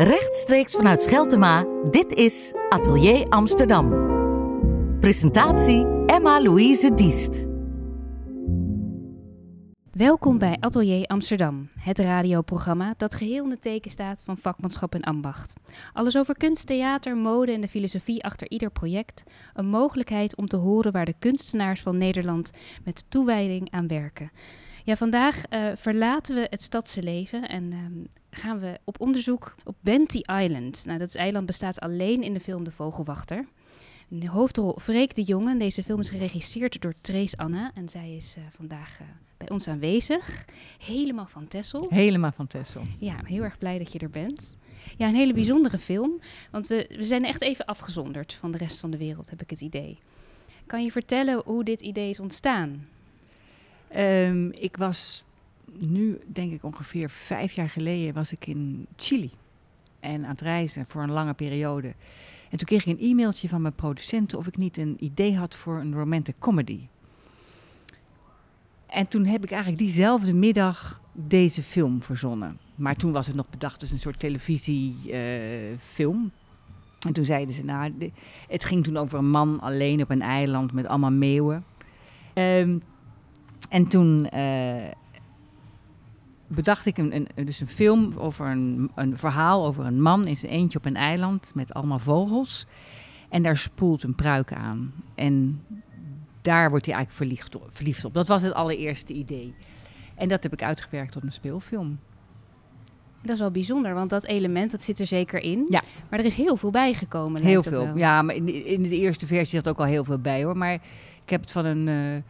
Rechtstreeks vanuit Scheltema, dit is Atelier Amsterdam. Presentatie Emma-Louise Diest. Welkom bij Atelier Amsterdam, het radioprogramma dat geheel in het teken staat van vakmanschap en ambacht. Alles over kunst, theater, mode en de filosofie achter ieder project. Een mogelijkheid om te horen waar de kunstenaars van Nederland met toewijding aan werken. Ja, vandaag uh, verlaten we het stadse leven en um, gaan we op onderzoek op Benty Island. Nou, dat eiland bestaat alleen in de film De Vogelwachter. De hoofdrol Freek de Jonge. Deze film is geregisseerd door Trace Anna en zij is uh, vandaag uh, bij ons aanwezig. Helemaal van Tessel. Helemaal van Tessel. Ja, heel erg blij dat je er bent. Ja, een hele bijzondere film, want we, we zijn echt even afgezonderd van de rest van de wereld, heb ik het idee. Kan je vertellen hoe dit idee is ontstaan? Um, ik was nu, denk ik ongeveer vijf jaar geleden, was ik in Chili. En aan het reizen voor een lange periode. En toen kreeg ik een e-mailtje van mijn producenten of ik niet een idee had voor een romantic comedy. En toen heb ik eigenlijk diezelfde middag deze film verzonnen. Maar toen was het nog bedacht als een soort televisiefilm. En toen zeiden ze, nou, het ging toen over een man alleen op een eiland met allemaal meeuwen. Um, en toen uh, bedacht ik een, een, dus een film over een, een verhaal over een man in zijn eentje op een eiland met allemaal vogels. En daar spoelt een pruik aan. En daar wordt hij eigenlijk verliefd, verliefd op. Dat was het allereerste idee. En dat heb ik uitgewerkt tot een speelfilm. Dat is wel bijzonder, want dat element dat zit er zeker in. Ja. Maar er is heel veel bijgekomen. Heel veel. Ja, maar in de, in de, eerste versie zat ook al heel veel bij hoor. Maar ik heb het van een. Uh,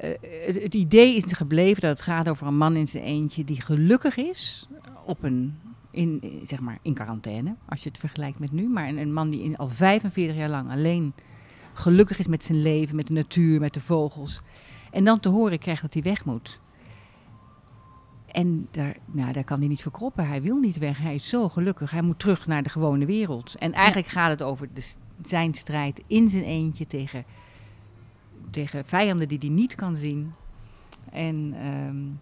het, het, idee is gebleven dat het gaat over een man in zijn eentje die gelukkig is op een. In, zeg maar in quarantaine, als je het vergelijkt met nu. Maar een, een man die in, al 45 jaar lang alleen gelukkig is met zijn leven, met de natuur, met de vogels. En dan te horen krijgt dat hij weg moet. En daar, nou, daar kan hij niet verkroppen. Hij wil niet weg. Hij is zo gelukkig. Hij moet terug naar de gewone wereld. En eigenlijk ja. gaat het over de, zijn strijd in zijn eentje tegen, tegen vijanden die hij niet kan zien. En um,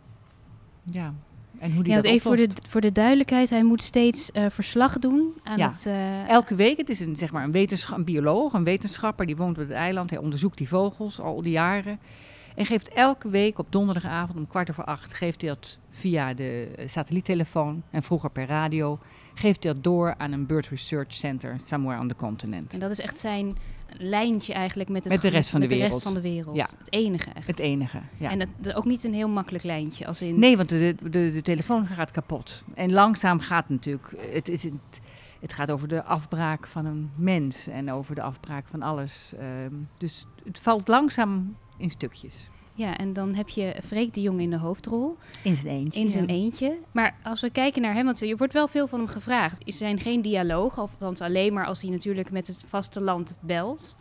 ja, en hoe die ja, dat even voor de, voor de duidelijkheid, hij moet steeds uh, verslag doen aan ja. het... Uh, Elke week, het is een, zeg maar een, wetensch een bioloog, een wetenschapper, die woont op het eiland. Hij onderzoekt die vogels al die jaren. En geeft elke week op donderdagavond om kwart over acht, geeft hij dat via de satelliettelefoon en vroeger per radio, geeft hij dat door aan een Bird Research Center somewhere on the continent. En dat is echt zijn lijntje eigenlijk met, het met de rest van de wereld. De rest van de wereld. Ja. Het enige echt. Het enige, ja. En dat ook niet een heel makkelijk lijntje. Als in... Nee, want de, de, de, telefoon gaat kapot. En langzaam gaat natuurlijk, het, is het, het gaat over de afbraak van een mens en over de afbraak van alles. Um, dus het valt langzaam in stukjes. Ja, en dan heb je Freek de Jong in de hoofdrol. In zijn eentje. In zijn ja. eentje. Maar als we kijken naar hem, want er wordt wel veel van hem gevraagd. Er zijn geen dialoog, althans alleen maar als hij natuurlijk met het vasteland belt.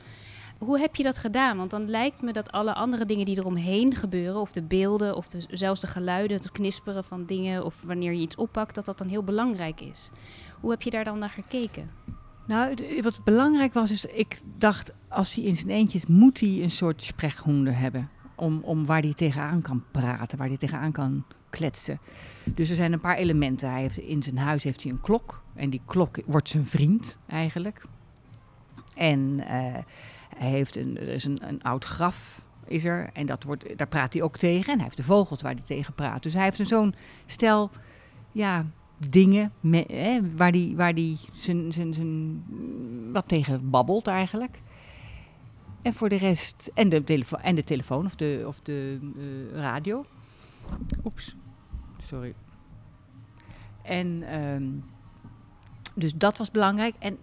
Hoe heb je dat gedaan? Want dan lijkt me dat alle andere dingen die eromheen gebeuren, of de beelden, of de, zelfs de geluiden, het knisperen van dingen, of wanneer je iets oppakt, dat dat dan heel belangrijk is. Hoe heb je daar dan naar gekeken? Nou, wat belangrijk was, is ik dacht, als hij in zijn eentje is, moet hij een soort sprechhoende hebben. Om, om waar hij tegenaan kan praten, waar hij tegenaan kan kletsen. Dus er zijn een paar elementen. Hij heeft, in zijn huis heeft hij een klok. En die klok wordt zijn vriend eigenlijk. En uh, hij heeft een, is een, een oud graf is er. En dat wordt, daar praat hij ook tegen. En hij heeft de vogels waar hij tegen praat. Dus hij heeft zo'n stel ja, dingen hè, waar hij waar die zijn, zijn, zijn, wat tegen babbelt eigenlijk. En voor de rest, en de, telefo en de telefoon of de, of de uh, radio. Oeps, sorry. En um, dus dat was belangrijk. En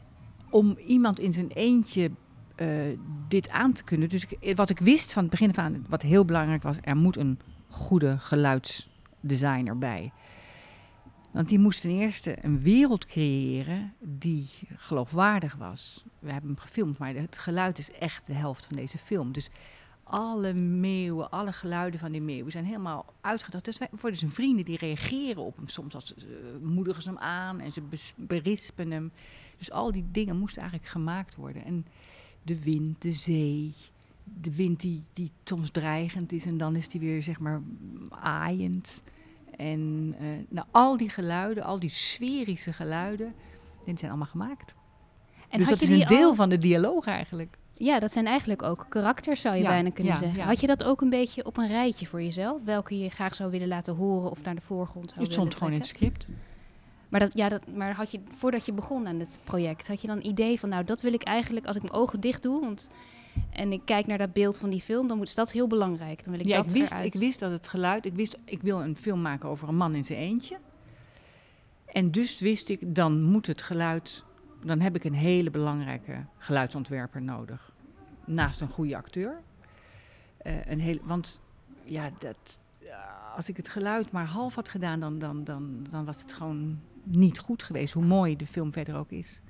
om iemand in zijn eentje uh, dit aan te kunnen. Dus ik, wat ik wist van het begin af aan, wat heel belangrijk was, er moet een goede geluidsdesigner bij. Want die moest ten eerste een wereld creëren die geloofwaardig was. We hebben hem gefilmd, maar het geluid is echt de helft van deze film. Dus alle meeuwen, alle geluiden van die meeuwen zijn helemaal uitgedacht. Dus wij worden zijn vrienden die reageren op hem. Soms als, uh, moedigen ze hem aan en ze berispen hem. Dus al die dingen moesten eigenlijk gemaakt worden. En de wind, de zee, de wind die, die soms dreigend is en dan is die weer zeg maar aaiend. En uh, nou, al die geluiden, al die sferische geluiden, die zijn allemaal gemaakt. En dus dat is een deel van de dialoog eigenlijk. Ja, dat zijn eigenlijk ook karakters, zou je bijna kunnen zeggen. Had je dat ook een beetje op een rijtje voor jezelf? Welke je graag zou willen laten horen of naar de voorgrond zou Het stond gewoon in het script. Maar, dat, ja, dat, maar had je, voordat je begon aan het project, had je dan een idee van, nou, dat wil ik eigenlijk als ik mijn ogen dicht doe, want, en ik kijk naar dat beeld van die film, dan is dat heel belangrijk. Dan wil ik ja, dat ik wist, ik wist dat het geluid, ik wist, ik wil een film maken over een man in zijn eentje. En dus wist ik, dan moet het geluid, dan heb ik een hele belangrijke geluidsontwerper nodig. Naast een goede acteur. Uh, een hele, want ja, dat, als ik het geluid maar half had gedaan, dan, dan, dan, dan was het gewoon niet goed geweest, hoe mooi de film verder ook is.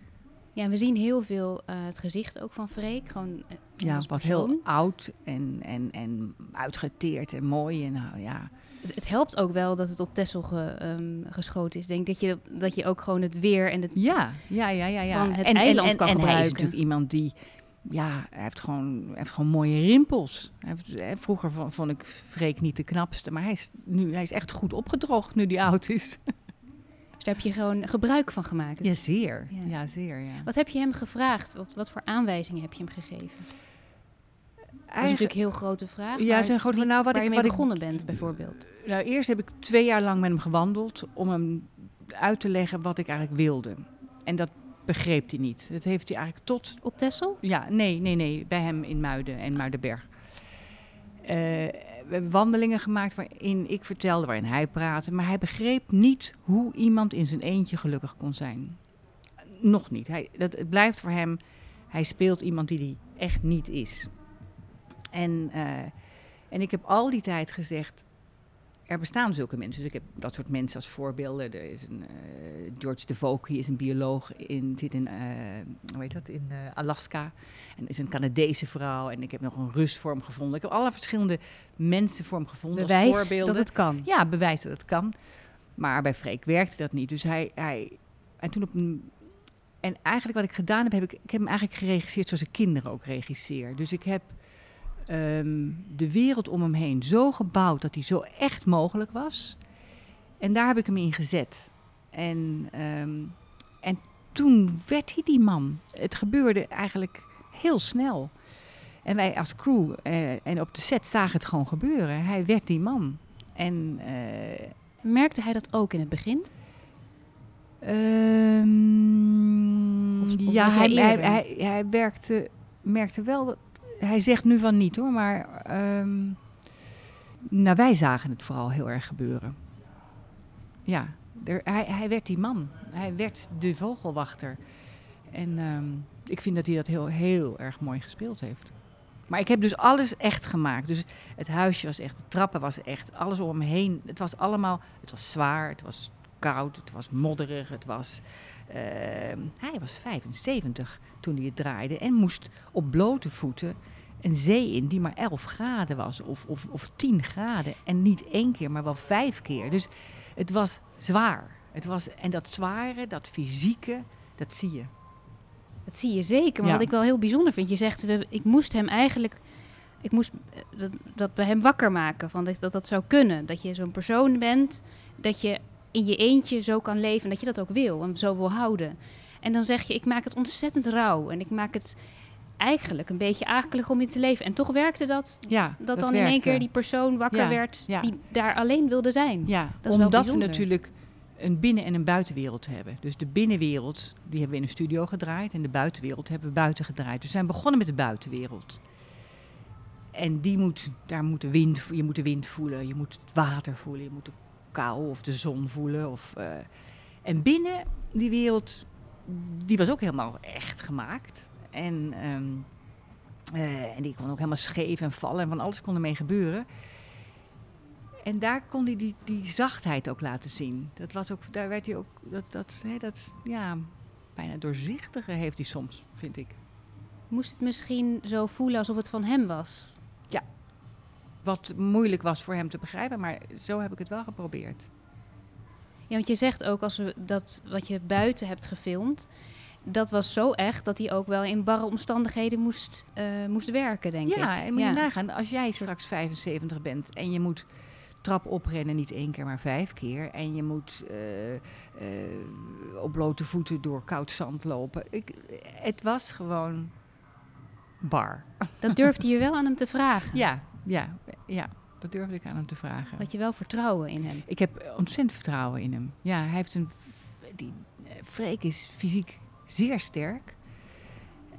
Ja, we zien heel veel uh, het gezicht ook van Freek. Gewoon, uh, ja, wat heel oud en, en, en uitgeteerd en mooi. En, nou, ja. Het, het, helpt ook wel dat het op Tessel ge, um, geschoten is. Denk dat je, dat je ook gewoon het weer en het ja, ja, ja, ja, ja. van het en, eiland en, kan en, gebruiken. hij is natuurlijk iemand die... Ja, hij heeft gewoon, hij heeft gewoon mooie rimpels. Hij heeft, vroeger vond ik Freek niet de knapste. Maar hij is, nu, hij is echt goed opgedroogd nu hij oud is. Daar heb je gewoon gebruik van gemaakt. Ja, zeer. Ja, ja zeer. Ja. Wat heb je hem gevraagd? Wat, wat voor aanwijzingen heb je hem gegeven? Dat is natuurlijk een heel grote vraag. Ja, een grote vraag. Nou, wat waar ik, je mee wat begonnen ik, bent, bijvoorbeeld. Nou, eerst heb ik twee jaar lang met hem gewandeld om hem uit te leggen wat ik eigenlijk wilde. En dat begreep hij niet. Dat heeft hij eigenlijk tot... Op Tessel? Ja, nee, nee, nee. Bij hem in Muiden en Muidenberg. Uh, we hebben wandelingen gemaakt waarin ik vertelde, waarin hij praatte. Maar hij begreep niet hoe iemand in zijn eentje gelukkig kon zijn. Nog niet. Hij, dat, het blijft voor hem, hij speelt iemand die hij echt niet is. En, uh, en ik heb al die tijd gezegd, er bestaan zulke mensen. Dus ik heb dat soort mensen als voorbeelden. Er is een uh, George DeVoe, is een bioloog, in, zit in, uh, hoe heet dat, in uh, Alaska. En is een Canadese vrouw. En ik heb nog een Rus voor hem gevonden. Ik heb alle verschillende mensen voor hem gevonden Bewijs als voorbeelden. dat het kan. Ja, bewijs dat het kan. Maar bij Freek werkte dat niet. Dus hij, hij en toen op een, en eigenlijk wat ik gedaan heb, heb ik, ik heb hem eigenlijk geregisseerd zoals ik kinderen ook regisseer. Dus ik heb um, de wereld om hem heen zo gebouwd dat hij zo echt mogelijk was. En daar heb ik hem in gezet. En, um, en toen werd hij die man. Het gebeurde eigenlijk heel snel. En wij als crew uh, en op de set zagen het gewoon gebeuren. Hij werd die man. En, uh, Merkte hij dat ook in het begin? Um, Of- of ja, hij, hij hij, hij, werkte, merkte wel. Hij zegt nu van niet hoor, maar. ehm, nou, wij zagen het vooral heel erg gebeuren. Ja, hij, hij werd die man. Hij werd de vogelwachter. En ehm, ik vind dat hij dat heel, heel erg mooi gespeeld heeft. Maar ik heb dus alles echt gemaakt. Dus het huisje was echt, de trappen was echt, alles om hem heen. Het was allemaal, het was zwaar, het was koud, het was modderig, het was... ehm, hij was 75 toen hij het draaide en moest op blote voeten een zee in die maar 11 graden was of, of, of 10 graden. En niet één keer, maar wel vijf keer. Dus het was zwaar. Het was, en dat zware, dat fysieke, dat zie je. Dat zie je zeker. Maar Ja. wat ik wel heel bijzonder vind, je zegt, we, ik moest hem eigenlijk, ik moest eh, dat, dat bij hem wakker maken, van dat, dat dat zou kunnen. Dat je zo'n persoon bent, dat je in je eentje zo kan leven en dat je dat ook wil en zo wil houden. En dan zeg je, ik maak het ontzettend rauw en ik maak het eigenlijk een beetje akelig om in te leven. En toch werkte dat, Ja, dat, dan in één keer die persoon wakker Ja, werd ja. die daar alleen wilde zijn. Ja, Dat is wel omdat we natuurlijk een binnen- en een buitenwereld hebben. Dus de binnenwereld, die hebben we in een studio gedraaid. En de buitenwereld hebben we buiten gedraaid. Dus we zijn begonnen met de buitenwereld. En die moet, daar moet de wind, je moet de wind voelen, je moet het water voelen, je moet de kou of de zon voelen. Of, eh, en binnen die wereld, die was ook helemaal echt gemaakt. En, ehm, eh, en die kon ook helemaal scheef en vallen en van alles kon ermee gebeuren. En daar kon hij die, die zachtheid ook laten zien. Dat was ook, daar werd hij ook, dat, dat, hè, dat ja, bijna doorzichtige heeft hij soms, vind ik. Moest het misschien zo voelen alsof het van hem was? Wat moeilijk was voor hem te begrijpen, maar zo heb ik het wel geprobeerd. Ja, want je zegt ook als we dat wat je buiten hebt gefilmd, dat was zo echt dat hij ook wel in barre omstandigheden moest, eh, moest werken, denk ik. ja, en moet Ja. je nagaan, als jij straks 75 bent en je moet trap oprennen, niet één keer, maar vijf keer. En je moet eh, eh, op blote voeten door koud zand lopen. Ik, het was gewoon bar. Dat durfde je wel aan hem te vragen. Ja, ja, ja. Dat durfde ik aan hem te vragen. Had je wel vertrouwen in hem? Ik heb ontzettend vertrouwen in hem. Ja, hij heeft een. Die, eh, Freek is fysiek zeer sterk.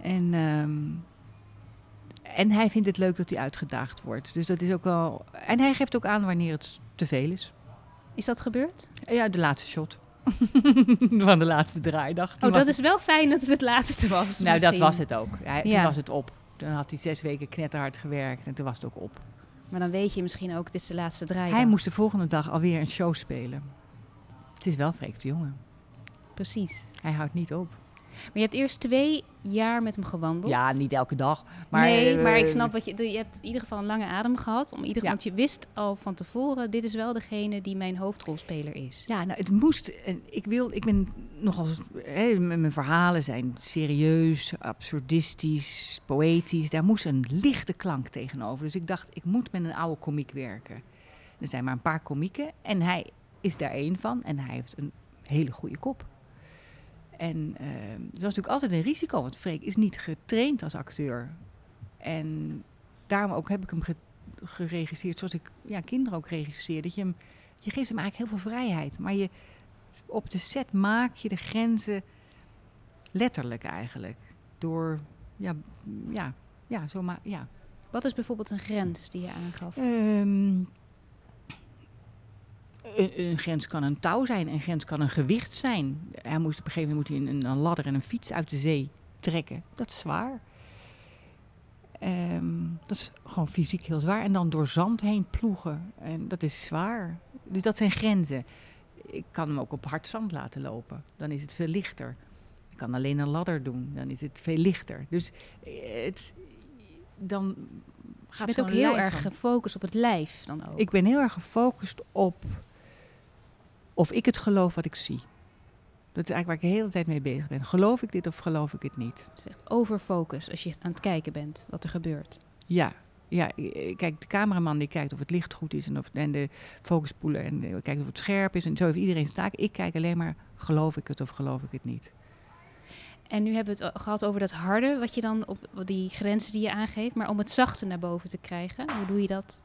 En, ehm, en hij vindt het leuk dat hij uitgedaagd wordt. Dus dat is ook wel. En hij geeft ook aan wanneer het te veel is. Is dat gebeurd? Ja, de laatste shot. Van de laatste draaidag. Toen Oh, dat is wel fijn dat het het laatste was. Nou, dat was het ook. Hij, Toen Ja. was het op. Toen had hij zes weken knetterhard gewerkt en toen was het ook op. Maar dan weet je misschien ook, het is de laatste draai. Hij moest de volgende dag alweer een show spelen. Het is wel Freek de jongen. Precies. Hij houdt niet op. Maar je hebt eerst twee jaar met hem gewandeld. Ja, niet elke dag. Maar, nee, maar ik eh, snap wat je... Je hebt in ieder geval een lange adem gehad. Om ieder, Ja. Want je wist al van tevoren, dit is wel degene die mijn hoofdrolspeler is. Ja, nou, het moest. Ik, wil, ik ben nogal. Hè, mijn verhalen zijn serieus, absurdistisch, poëtisch. Daar moest een lichte klank tegenover. Dus ik dacht, ik moet met een oude komiek werken. Er zijn maar een paar komieken en hij is daar één van. En hij heeft een hele goede kop. En eh, dat was natuurlijk altijd een risico, want Freek is niet getraind als acteur. En daarom ook heb ik hem ge- geregisseerd zoals ik ja, kinderen ook regisseer. Dat je hem je geeft hem eigenlijk heel veel vrijheid. Maar je, op de set maak je de grenzen letterlijk eigenlijk. Door, ja, ja, ja, zo maar, ja. Wat is bijvoorbeeld een grens die je aangaf? Ehm, een, een grens kan een touw zijn, een grens kan een gewicht zijn. Hij moest op een gegeven moment moet hij een, een ladder en een fiets uit de zee trekken. Dat is zwaar. Ehm, dat is gewoon fysiek heel zwaar. En dan door zand heen ploegen. En dat is zwaar. Dus dat zijn grenzen. Ik kan hem ook op hard zand laten lopen. Dan is het veel lichter. Ik kan alleen een ladder doen. Dan is het veel lichter. Dus eh, het, dan je gaat bent ook heel erg van- gefocust op het lijf dan ook. ik ben heel erg gefocust op of ik het geloof wat ik zie. Dat is eigenlijk waar ik de hele tijd mee bezig ben. Geloof ik dit of geloof ik het niet? Het is echt overfocus als je aan het kijken bent wat er gebeurt. Ja, ja. Kijk, de cameraman die kijkt of het licht goed is en, of, en de focuspoeler en kijkt of het scherp is. En zo heeft iedereen zijn taak. Ik kijk alleen maar, geloof ik het of geloof ik het niet? En nu hebben we het gehad over dat harde, wat je dan op die grenzen die je aangeeft. Maar om het zachte naar boven te krijgen, hoe doe je dat?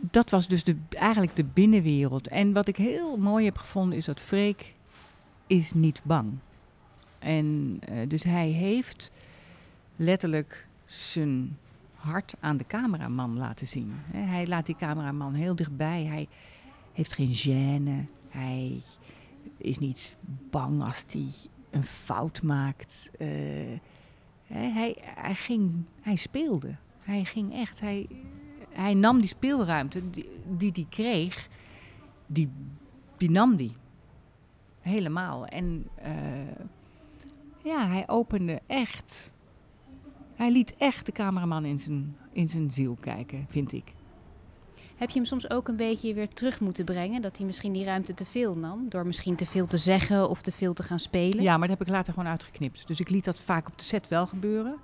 Dat was dus de, eigenlijk de binnenwereld. En wat ik heel mooi heb gevonden is dat Freek is niet bang. En eh, dus hij heeft letterlijk zijn hart aan de cameraman laten zien. Hij laat die cameraman heel dichtbij. Hij heeft geen gêne. Hij is niet bang als hij een fout maakt. Eh, hij, hij, ging, hij speelde. Hij ging echt. Hij, hij nam die speelruimte die die hij kreeg, die, die nam die. Helemaal. En eh, ja, hij opende echt. Hij liet echt de cameraman in zijn, in zijn ziel kijken, vind ik. Heb je hem soms ook een beetje weer terug moeten brengen? Dat hij misschien die ruimte te veel nam? Door misschien te veel te zeggen of te veel te gaan spelen? Ja, maar dat heb ik later gewoon uitgeknipt. Dus ik liet dat vaak op de set wel gebeuren.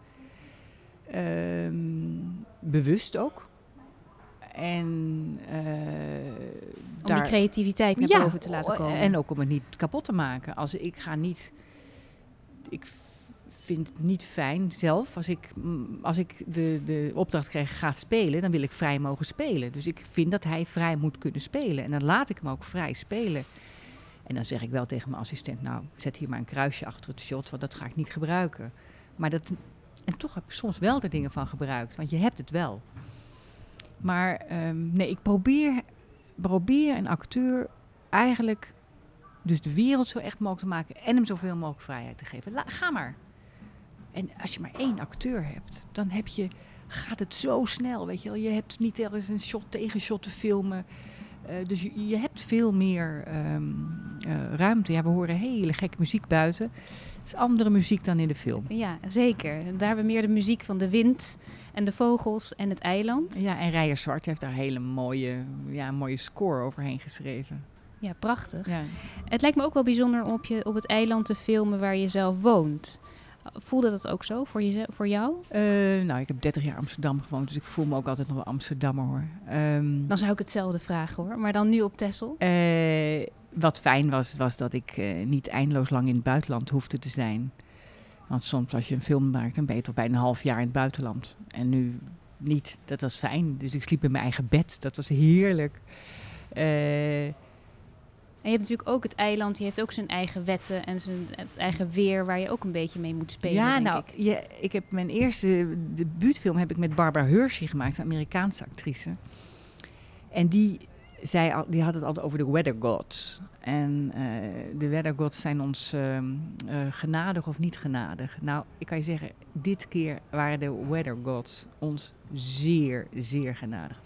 Ehm, bewust ook. En eh, Om die creativiteit naar boven te laten o- komen. En ook om het niet kapot te maken. Als ik ga niet. Ik vind het niet fijn zelf. Als ik, mm, als ik de, de opdracht krijg, ga spelen, dan wil ik vrij mogen spelen. Dus ik vind dat hij vrij moet kunnen spelen. En dan laat ik hem ook vrij spelen. En dan zeg ik wel tegen mijn assistent: Nou, zet hier maar een kruisje achter het shot, want dat ga ik niet gebruiken. Maar dat. En toch heb ik soms wel er dingen van gebruikt, want je hebt het wel. Maar ehm, nee, ik probeer, probeer een acteur eigenlijk dus de wereld zo echt mogelijk te maken en hem zoveel mogelijk vrijheid te geven. Ga maar. En als je maar één acteur hebt, dan heb je, gaat het zo snel. Weet je, wel. je hebt niet ergens een shot tegen shot te filmen. Eh, dus je, je hebt veel meer ehm, eh, ruimte. Ja, we horen hele gekke muziek buiten. Het is andere muziek dan in de film. Ja, zeker. Daar hebben we meer de muziek van de wind en de vogels en het eiland. Ja, en Rijer Zwart heeft daar een hele mooie, ja, mooie score overheen geschreven. Ja, prachtig. Ja. Het lijkt me ook wel bijzonder om op, je, op het eiland te filmen waar je zelf woont. Voelde dat ook zo voor, je, voor jou? Uh, nou, ik heb 30 jaar Amsterdam gewoond, dus ik voel me ook altijd nog wel Amsterdammer hoor. Um, dan zou ik hetzelfde vragen hoor, maar dan nu op Texel? Uh, wat fijn was, was dat ik uh, niet eindeloos lang in het buitenland hoefde te zijn. Want soms als je een film maakt, dan ben je toch bijna een half jaar in het buitenland. En nu niet. Dat was fijn. Dus ik sliep in mijn eigen bed. Dat was heerlijk. Uh, en je hebt natuurlijk ook het eiland, die heeft ook zijn eigen wetten en zijn het eigen weer waar je ook een beetje mee moet spelen. Ja, denk nou, ik. Je, ik heb mijn eerste debuutfilm heb ik met Barbara Hershey gemaakt, een Amerikaanse actrice. En die, zei al, die had het altijd over de weather gods. En uh, de weather gods zijn ons uh, uh, genadig of niet genadig. Nou, ik kan je zeggen, dit keer waren de weather gods ons zeer, zeer genadig.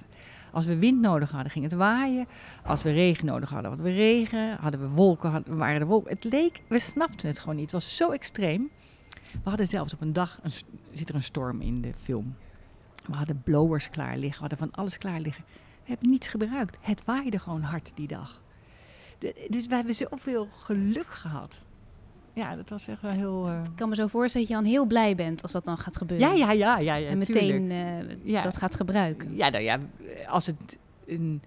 Als we wind nodig hadden, ging het waaien. Als we regen nodig hadden, hadden we regen. Hadden we wolken, hadden, waren er wolken. Het leek, we snapten het gewoon niet. Het was zo extreem. We hadden zelfs op een dag, een, zit er een storm in de film. We hadden blowers klaar liggen, we hadden van alles klaar liggen. Hebben niets gebruikt. Het waaide gewoon hard die dag. De, dus we hebben zoveel geluk gehad. Ja, dat was echt wel heel... Uh... Ik kan me zo voorstellen dat je dan heel blij bent als dat dan gaat gebeuren. Ja, ja, ja. ja, ja en meteen uh, ja. dat gaat gebruiken. Ja, nou ja, als het, een,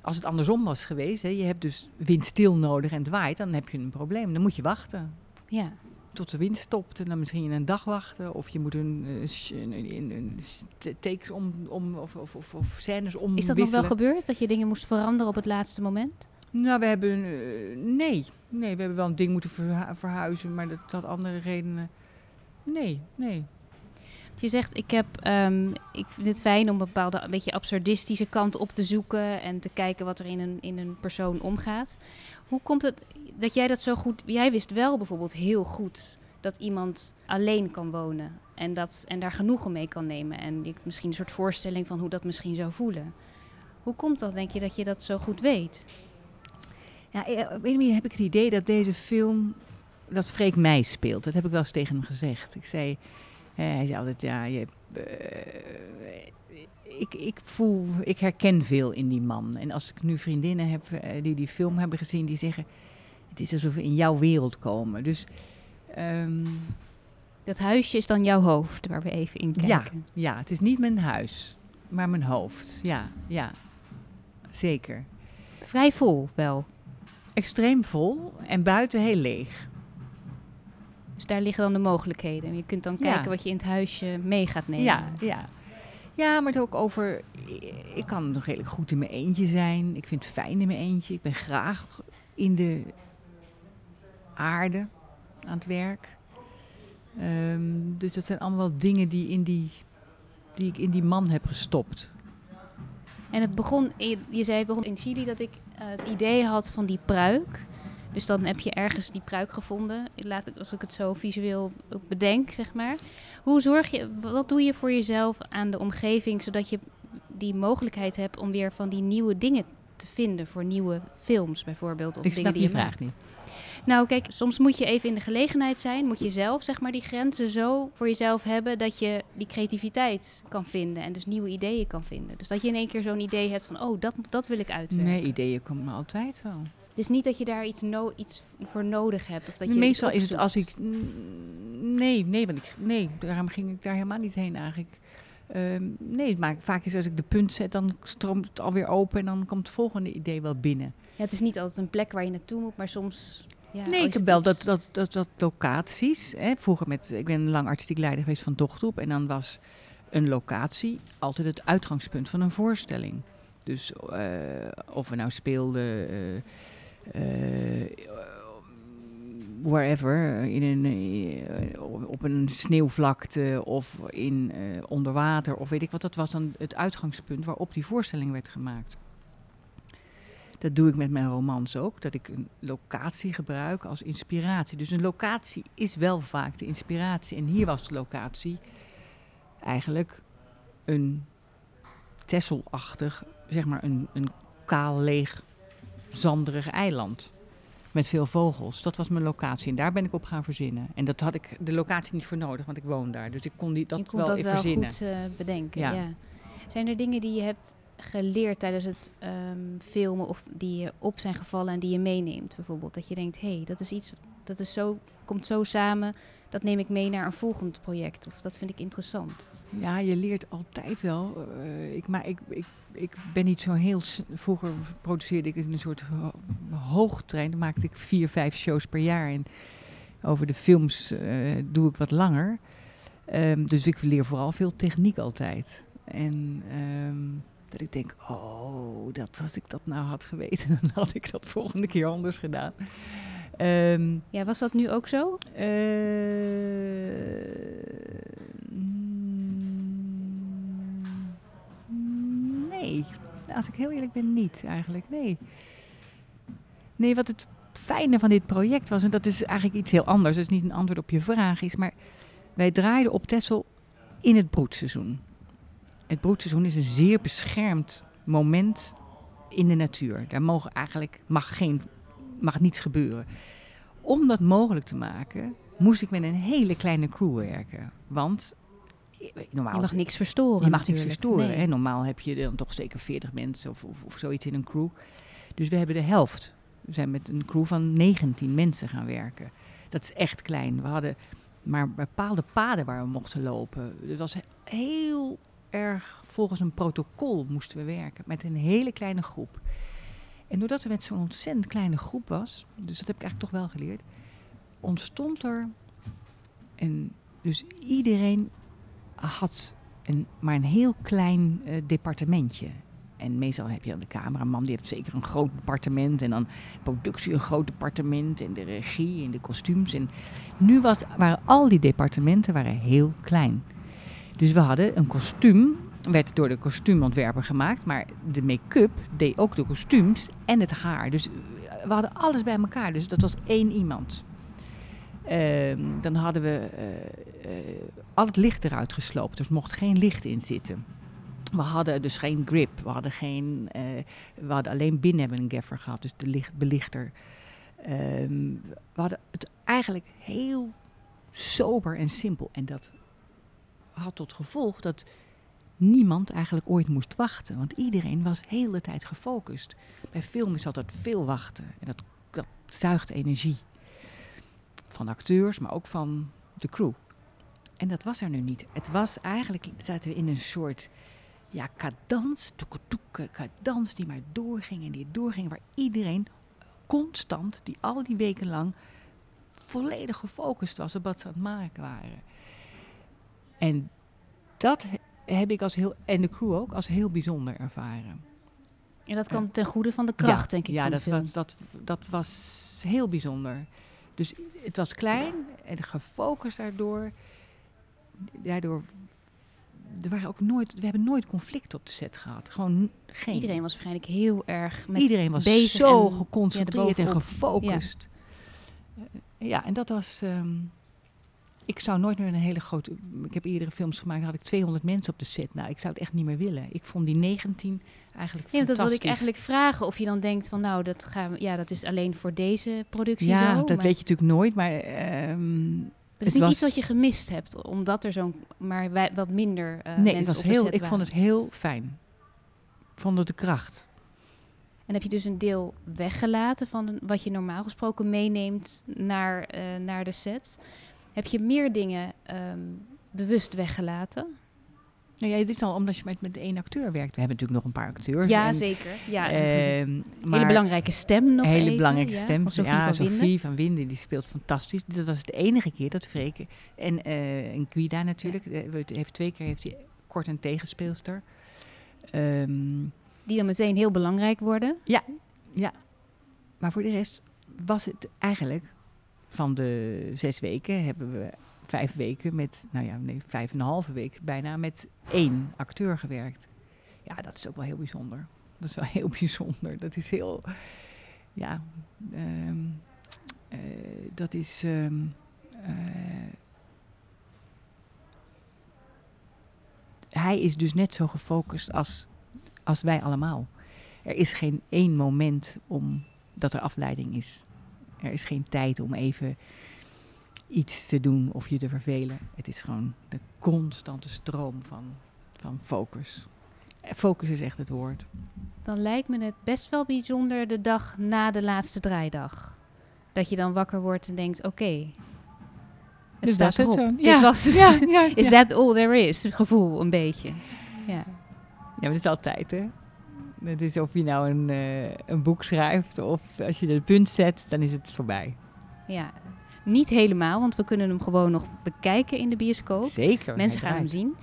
als het andersom was geweest, hè, je hebt dus windstil nodig en het waait, dan heb je een probleem. Dan moet je wachten. Ja. Tot de wind stopt en dan misschien een dag wachten. Of je moet een, een, een, een takes om, om of, of, of, of scènes om. Is dat nog wel gebeurd, dat je dingen moest veranderen op het laatste moment? Nou, we hebben. Uh, nee. Nee, we hebben wel een ding moeten verhu verhuizen, maar dat had andere redenen. Nee, nee. Je zegt, ik, heb, um, ik vind het fijn om een bepaalde een beetje absurdistische kant op te zoeken en te kijken wat er in een, in een persoon omgaat. Hoe komt het dat jij dat zo goed. Jij wist wel bijvoorbeeld heel goed dat iemand alleen kan wonen en, dat, en daar genoegen mee kan nemen. En misschien een soort voorstelling van hoe dat misschien zou voelen. Hoe komt dat, denk je, dat je dat zo goed weet? Ja, op een manier heb ik het idee dat deze film, dat Freek mij speelt. Dat heb ik wel eens tegen hem gezegd. Ik zei, hij zei altijd, ja, je, uh, ik, ik voel, ik herken veel in die man. En als ik nu vriendinnen heb uh, die die film hebben gezien, die zeggen, het is alsof we in jouw wereld komen. Dus... Um, dat huisje is dan jouw hoofd, waar we even in kijken. Ja, ja, het is niet mijn huis, maar mijn hoofd. Ja, ja, zeker. Vrij vol wel extreem vol en buiten heel leeg. Dus daar liggen dan de mogelijkheden. Je kunt dan kijken ja. wat je in het huisje mee gaat nemen. Ja, ja. ja, maar het ook over... Ik kan nog redelijk goed in mijn eentje zijn. Ik vind het fijn in mijn eentje. Ik ben graag in de aarde aan het werk. Um, dus dat zijn allemaal dingen die, in die, die ik in die man heb gestopt. En het begon, je zei het begon in Chili dat ik uh, het idee had van die pruik. Dus dan heb je ergens die pruik gevonden. Laat ik, als ik het zo visueel bedenk, zeg maar. Hoe zorg je, wat doe je voor jezelf aan de omgeving, zodat je die mogelijkheid hebt om weer van die nieuwe dingen te vinden voor nieuwe films bijvoorbeeld? Of ik dingen die je vraag maakt. niet. Nou, kijk, soms moet je even in de gelegenheid zijn. Moet je zelf, zeg maar, die grenzen zo voor jezelf hebben dat je die creativiteit kan vinden en dus nieuwe ideeën kan vinden. Dus dat je in één keer zo'n idee hebt van, oh, dat, dat wil ik uitwerken. Nee, ideeën komen altijd wel. Het is niet dat je daar iets, no iets voor nodig hebt. Of dat je Meestal is het als ik. Nee, nee, want ik, nee, daarom ging ik daar helemaal niet heen eigenlijk. Um, nee, maar vaak is als ik de punt zet, dan stroomt het alweer open en dan komt het volgende idee wel binnen. Ja, het is niet altijd een plek waar je naartoe moet, maar soms. Ja, nee, ik heb wel dat, dat, dat, dat locaties. Hè, vroeger met, ik ben lang artistiek leider geweest van Dochtroep. En dan was een locatie altijd het uitgangspunt van een voorstelling. Dus uh, of we nou speelden. Uh, wherever, in een, uh, op een sneeuwvlakte of in, uh, onder water of weet ik wat. Dat was dan het uitgangspunt waarop die voorstelling werd gemaakt. Dat doe ik met mijn romans ook, dat ik een locatie gebruik als inspiratie. Dus een locatie is wel vaak de inspiratie. En hier was de locatie eigenlijk een Tesselachtig, zeg maar een, een kaal, leeg, zanderig eiland. Met veel vogels. Dat was mijn locatie. En daar ben ik op gaan verzinnen. En dat had ik de locatie niet voor nodig, want ik woon daar. Dus ik kon die, dat je kon wel dat wel verzinnen. goed uh, bedenken. Ja. Ja. Zijn er dingen die je hebt geleerd tijdens het um, filmen of die je op zijn gevallen en die je meeneemt? Bijvoorbeeld dat je denkt, hé, hey, dat is iets, dat is zo, komt zo samen. Dat neem ik mee naar een volgend project. Of dat vind ik interessant. Ja, je leert altijd wel. Uh, ik, maar ik, ik, ik ben niet zo heel. Vroeger produceerde ik een soort hoogtrein. Dan maakte ik vier, vijf shows per jaar. En over de films uh, doe ik wat langer. Um, dus ik leer vooral veel techniek altijd. En um, dat ik denk, oh, dat, als ik dat nou had geweten, dan had ik dat volgende keer anders gedaan. Um, ja, was dat nu ook zo? Uh, nee, als ik heel eerlijk ben, niet eigenlijk. Nee. Nee, wat het fijne van dit project was, en dat is eigenlijk iets heel anders, dat is niet een antwoord op je vraag, is, maar wij draaiden op Texel in het broedseizoen. Het broedseizoen is een zeer beschermd moment in de natuur. Daar mogen eigenlijk, mag, geen, mag niets gebeuren. Om dat mogelijk te maken, moest ik met een hele kleine crew werken. Want normaal, je mag niks verstoren. Je mag niks verstoren. Hè? Normaal heb je dan toch zeker 40 mensen of, of, of, zoiets in een crew. Dus we hebben de helft. We zijn met een crew van 19 mensen gaan werken. Dat is echt klein. We hadden maar bepaalde paden waar we mochten lopen. Het was heel erg volgens een protocol moesten we werken. Met een hele kleine groep. En doordat we met zo'n ontzettend kleine groep was, dus dat heb ik eigenlijk toch wel geleerd, ontstond er. En dus iedereen had een, maar een heel klein uh, departementje. En meestal heb je dan de cameraman, die heeft zeker een groot departement. En dan productie een groot departement. En de regie en de kostuums. En nu was, waren al die departementen waren heel klein. Dus we hadden een kostuum, werd door de kostuumontwerper gemaakt. Maar de make-up deed ook de kostuums en het haar. Dus we hadden alles bij elkaar. Dus dat was één iemand. Uh, dan hadden we uh, uh, al het licht eruit gesloopt. Dus mocht geen licht in zitten. We hadden dus geen grip. We hadden, geen, we hadden alleen binnen hebben een gaffer gehad, dus de licht, belichter. Um, we hadden het eigenlijk heel sober en simpel. En dat had tot gevolg dat niemand eigenlijk ooit moest wachten. Want iedereen was de tijd gefocust. Bij film is altijd veel wachten. En dat, dat zuigt energie. Van acteurs, maar ook van de crew. En dat was er nu niet. Het was eigenlijk, zaten we in een soort ja, cadans, toeketoeke, cadans die maar doorging en die doorging, waar iedereen constant, die al die weken lang volledig gefocust was op wat ze aan het maken waren. En dat heb ik als heel, en de crew ook, als heel bijzonder ervaren. En dat kwam ten goede van de kracht, denk ik. Ja, dat, was, dat, dat was heel bijzonder. Dus het was klein en gefocust daardoor. Daardoor er waren ook nooit, we hebben nooit conflict op de set gehad. Gewoon geen. Iedereen was waarschijnlijk heel erg met Iedereen was bezig zo geconcentreerd en gefocust. Ja. ja. en dat was. Um, ik zou nooit meer een hele grote. Ik heb eerdere films gemaakt, daar had ik 200 mensen op de set. Nou, ik zou het echt niet meer willen. Ik vond die 19 eigenlijk. Ja, dat wilde ik eigenlijk vragen. Of je dan denkt van, nou, dat, gaan we, ja, dat is alleen voor deze productie ja, zo. Ja, dat weet je natuurlijk nooit. Maar um, het is niet iets wat je gemist hebt, omdat er zo'n, maar wij, wat minder uh, nee, het was heel, ik vond het heel fijn. Ik vond het de kracht. En heb je dus een deel weggelaten van wat je normaal gesproken meeneemt naar, uh, naar de set. Heb je meer dingen um, bewust weggelaten? Nou ja, dit is al omdat je met, met één acteur werkt. We hebben natuurlijk nog een paar acteurs. Ja, zeker. Ja. Uh, maar hele belangrijke stem nog Een hele even, belangrijke ja. stem. Sophie ja, van Sophie Winden. van Winden, die speelt fantastisch. Dit was de enige keer dat Freke... En, uh, en Guida natuurlijk. Ja. heeft twee keer heeft hij kort een tegenspeelster. Um, die dan meteen heel belangrijk worden. Ja, ja. Maar voor de rest was het eigenlijk... Van de zes weken hebben we vijf weken met, nou ja, nee, vijf en een halve week bijna met één acteur gewerkt. Ja, dat is ook wel heel bijzonder. Dat is wel heel bijzonder. Dat is heel, ja, um, uh, dat is. Um, uh, hij is dus net zo gefocust als, als wij allemaal. Er is geen één moment om dat er afleiding is. Er is geen tijd om even iets te doen of je te vervelen. Het is gewoon de constante stroom van, van focus. Focus is echt het woord. Dan lijkt me het best wel bijzonder de dag na de laatste draaidag. Dat je dan wakker wordt en denkt, oké, okay, Het Dus staat het erop. zo. Dit was, Ja, ja, is that all there is? Gevoel, een beetje. Ja. Ja, maar dat is altijd, hè. Het is of je nou een, eh, een boek schrijft of als je het punt zet, dan is het voorbij. ja. Niet helemaal, want we kunnen hem gewoon nog bekijken in de bioscoop. Zeker. Mensen gaan hem zien.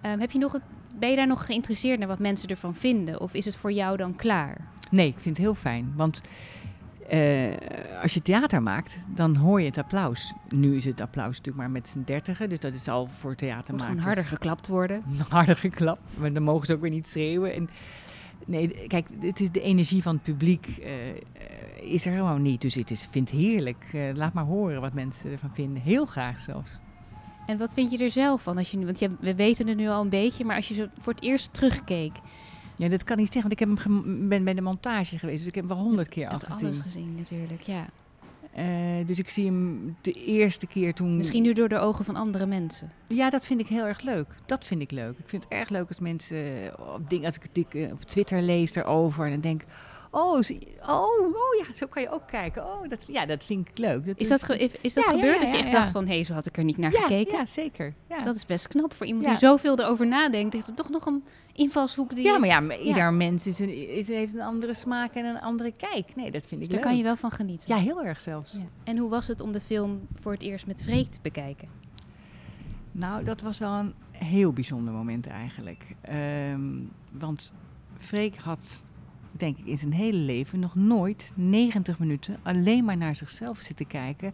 Ehm, heb je nog het, ben je daar nog geïnteresseerd naar wat mensen ervan vinden? Of is het voor jou dan klaar? Nee, ik vind het heel fijn. Want eh, als je theater maakt, dan hoor je het applaus. Nu is het applaus natuurlijk maar met z'n dertigen, dus dat is al voor Moet theatermakers gewoon harder geklapt worden. harder geklapt. Maar dan mogen ze ook weer niet schreeuwen. En, nee, kijk, het is de energie van het publiek eh, eh, is er gewoon niet. Dus het is, vind het heerlijk. Eh, laat maar horen wat mensen ervan vinden. Heel graag zelfs. En wat vind je er zelf van? Als je, want je, we weten het nu al een beetje, maar als je zo voor het eerst terugkeek, Ja, dat kan niet zeggen, want ik heb hem ben bij de montage geweest. Dus ik heb hem wel honderd keer afgezien. alles gezien natuurlijk. Ja. Eh, dus ik zie hem de eerste keer toen... Misschien nu door de ogen van andere mensen. Ja, dat vind ik heel erg leuk. Dat vind ik leuk. Ik vind het erg leuk als mensen eh, op dingen, als ik het eh, op Twitter lees erover en dan denk, oh, oh, oh ja, zo kan je ook kijken. Oh, dat, ja, dat vind ik leuk. Dat Is dat, ge- is- is dat Ja, gebeurd? ja, dat je echt dacht van, hé, zo had ik er niet naar gekeken? Ja, zeker. Ja. Dat is best knap voor iemand die zoveel erover nadenkt. Heeft er toch nog een invalshoek die ja, maar ja, maar ieder mens is een, is, heeft een andere smaak en een andere kijk. Nee, dat vind Dus ik daar leuk. kan je wel van genieten. Ja, heel erg zelfs. Ja. En hoe was het om de film voor het eerst met Freek te bekijken? Nou, dat was wel een heel bijzonder moment eigenlijk. Ehm, want Freek had, denk ik, in zijn hele leven nog nooit 90 minuten alleen maar naar zichzelf zitten kijken.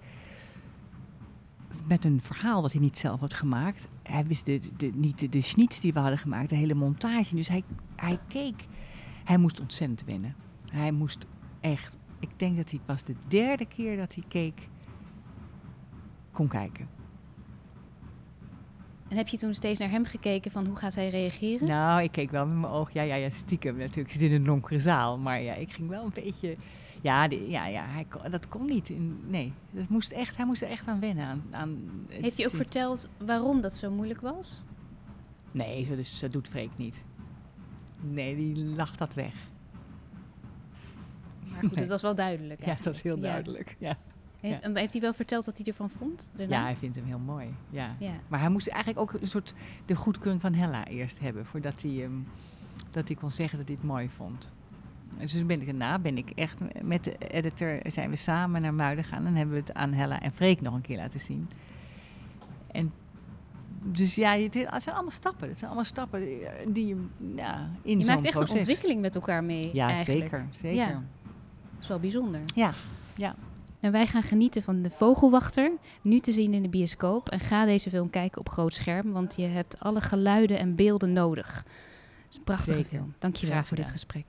Met een verhaal wat hij niet zelf had gemaakt. Hij wist de, de, niet de, de schnitz die we hadden gemaakt, de hele montage. Dus hij, hij keek. Hij moest ontzettend wennen. Hij moest echt. Ik denk dat hij pas de derde keer dat hij keek, kon kijken. En heb je toen steeds naar hem gekeken van hoe gaat hij reageren? Nou, ik keek wel met mijn oog. Ja, ja, ja, stiekem natuurlijk. Ik zit in een donkere zaal. Maar ja, ik ging wel een beetje... Ja, ja, ja hij, kon- dat kon niet. In, nee, dat moest echt, hij moest er echt aan wennen. Aan, aan het Heeft hij ook verteld waarom dat zo moeilijk was? Nee, zo, dus, dat doet Freek niet. Nee, die lacht dat weg. Maar goed, Nee. het was wel duidelijk. Ja, het was heel eigenlijk. Ja. duidelijk. Ja. Heeft, heeft hij wel verteld wat hij ervan vond? daarna? ja, hij vindt hem heel mooi. Ja. ja. Maar hij moest eigenlijk ook een soort de goedkeuring van Hella eerst hebben. Voordat hij, hem dat hij kon zeggen dat hij het mooi vond. Dus ben ik daarna ben ik echt met de editor zijn we samen naar Muiden gegaan en hebben we het aan Hella en Freek nog een keer laten zien. En dus ja, het zijn allemaal stappen. Het zijn allemaal stappen eh, die je ja, in Je maakt echt proces. een ontwikkeling met elkaar mee. Ja, eigenlijk. zeker, zeker. Ja. Dat is wel bijzonder. Ja. En wij gaan genieten van De Vogelwachter, nu te zien in de bioscoop. En ga deze film kijken op groot scherm, want je hebt alle geluiden en beelden nodig. Het is een prachtige Zeker. film. Dankjewel Graag voor dit gesprek.